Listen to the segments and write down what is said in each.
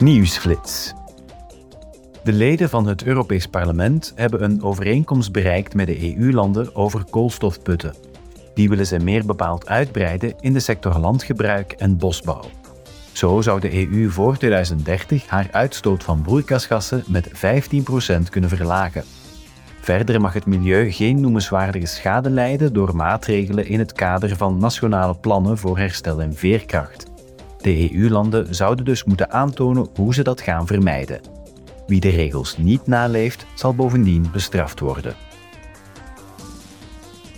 Nieuwsflits. De leden van het Europees Parlement hebben een overeenkomst bereikt met de EU-landen over koolstofputten. Die willen ze meer bepaald uitbreiden in de sector landgebruik en bosbouw. Zo zou de EU voor 2030 haar uitstoot van broeikasgassen met 15% kunnen verlagen. Verder mag het milieu geen noemenswaardige schade lijden door maatregelen in het kader van nationale plannen voor herstel en veerkracht. De EU-landen zouden dus moeten aantonen hoe ze dat gaan vermijden. Wie de regels niet naleeft, zal bovendien bestraft worden.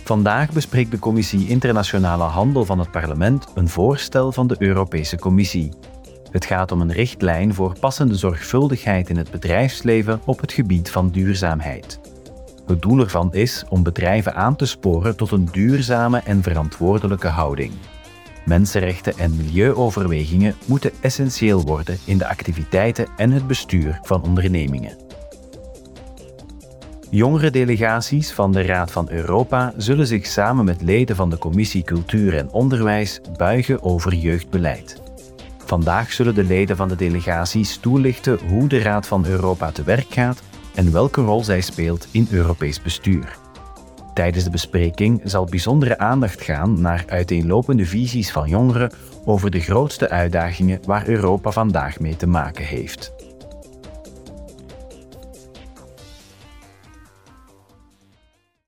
Vandaag bespreekt de Commissie Internationale Handel van het Parlement een voorstel van de Europese Commissie. Het gaat om een richtlijn voor passende zorgvuldigheid in het bedrijfsleven op het gebied van duurzaamheid. Het doel ervan is om bedrijven aan te sporen tot een duurzame en verantwoordelijke houding. Mensenrechten en milieuoverwegingen moeten essentieel worden in de activiteiten en het bestuur van ondernemingen. Jongere delegaties van de Raad van Europa zullen zich samen met leden van de Commissie Cultuur en Onderwijs buigen over jeugdbeleid. Vandaag zullen de leden van de delegaties toelichten hoe de Raad van Europa te werk gaat en welke rol zij speelt in Europees bestuur. Tijdens de bespreking zal bijzondere aandacht gaan naar uiteenlopende visies van jongeren over de grootste uitdagingen waar Europa vandaag mee te maken heeft.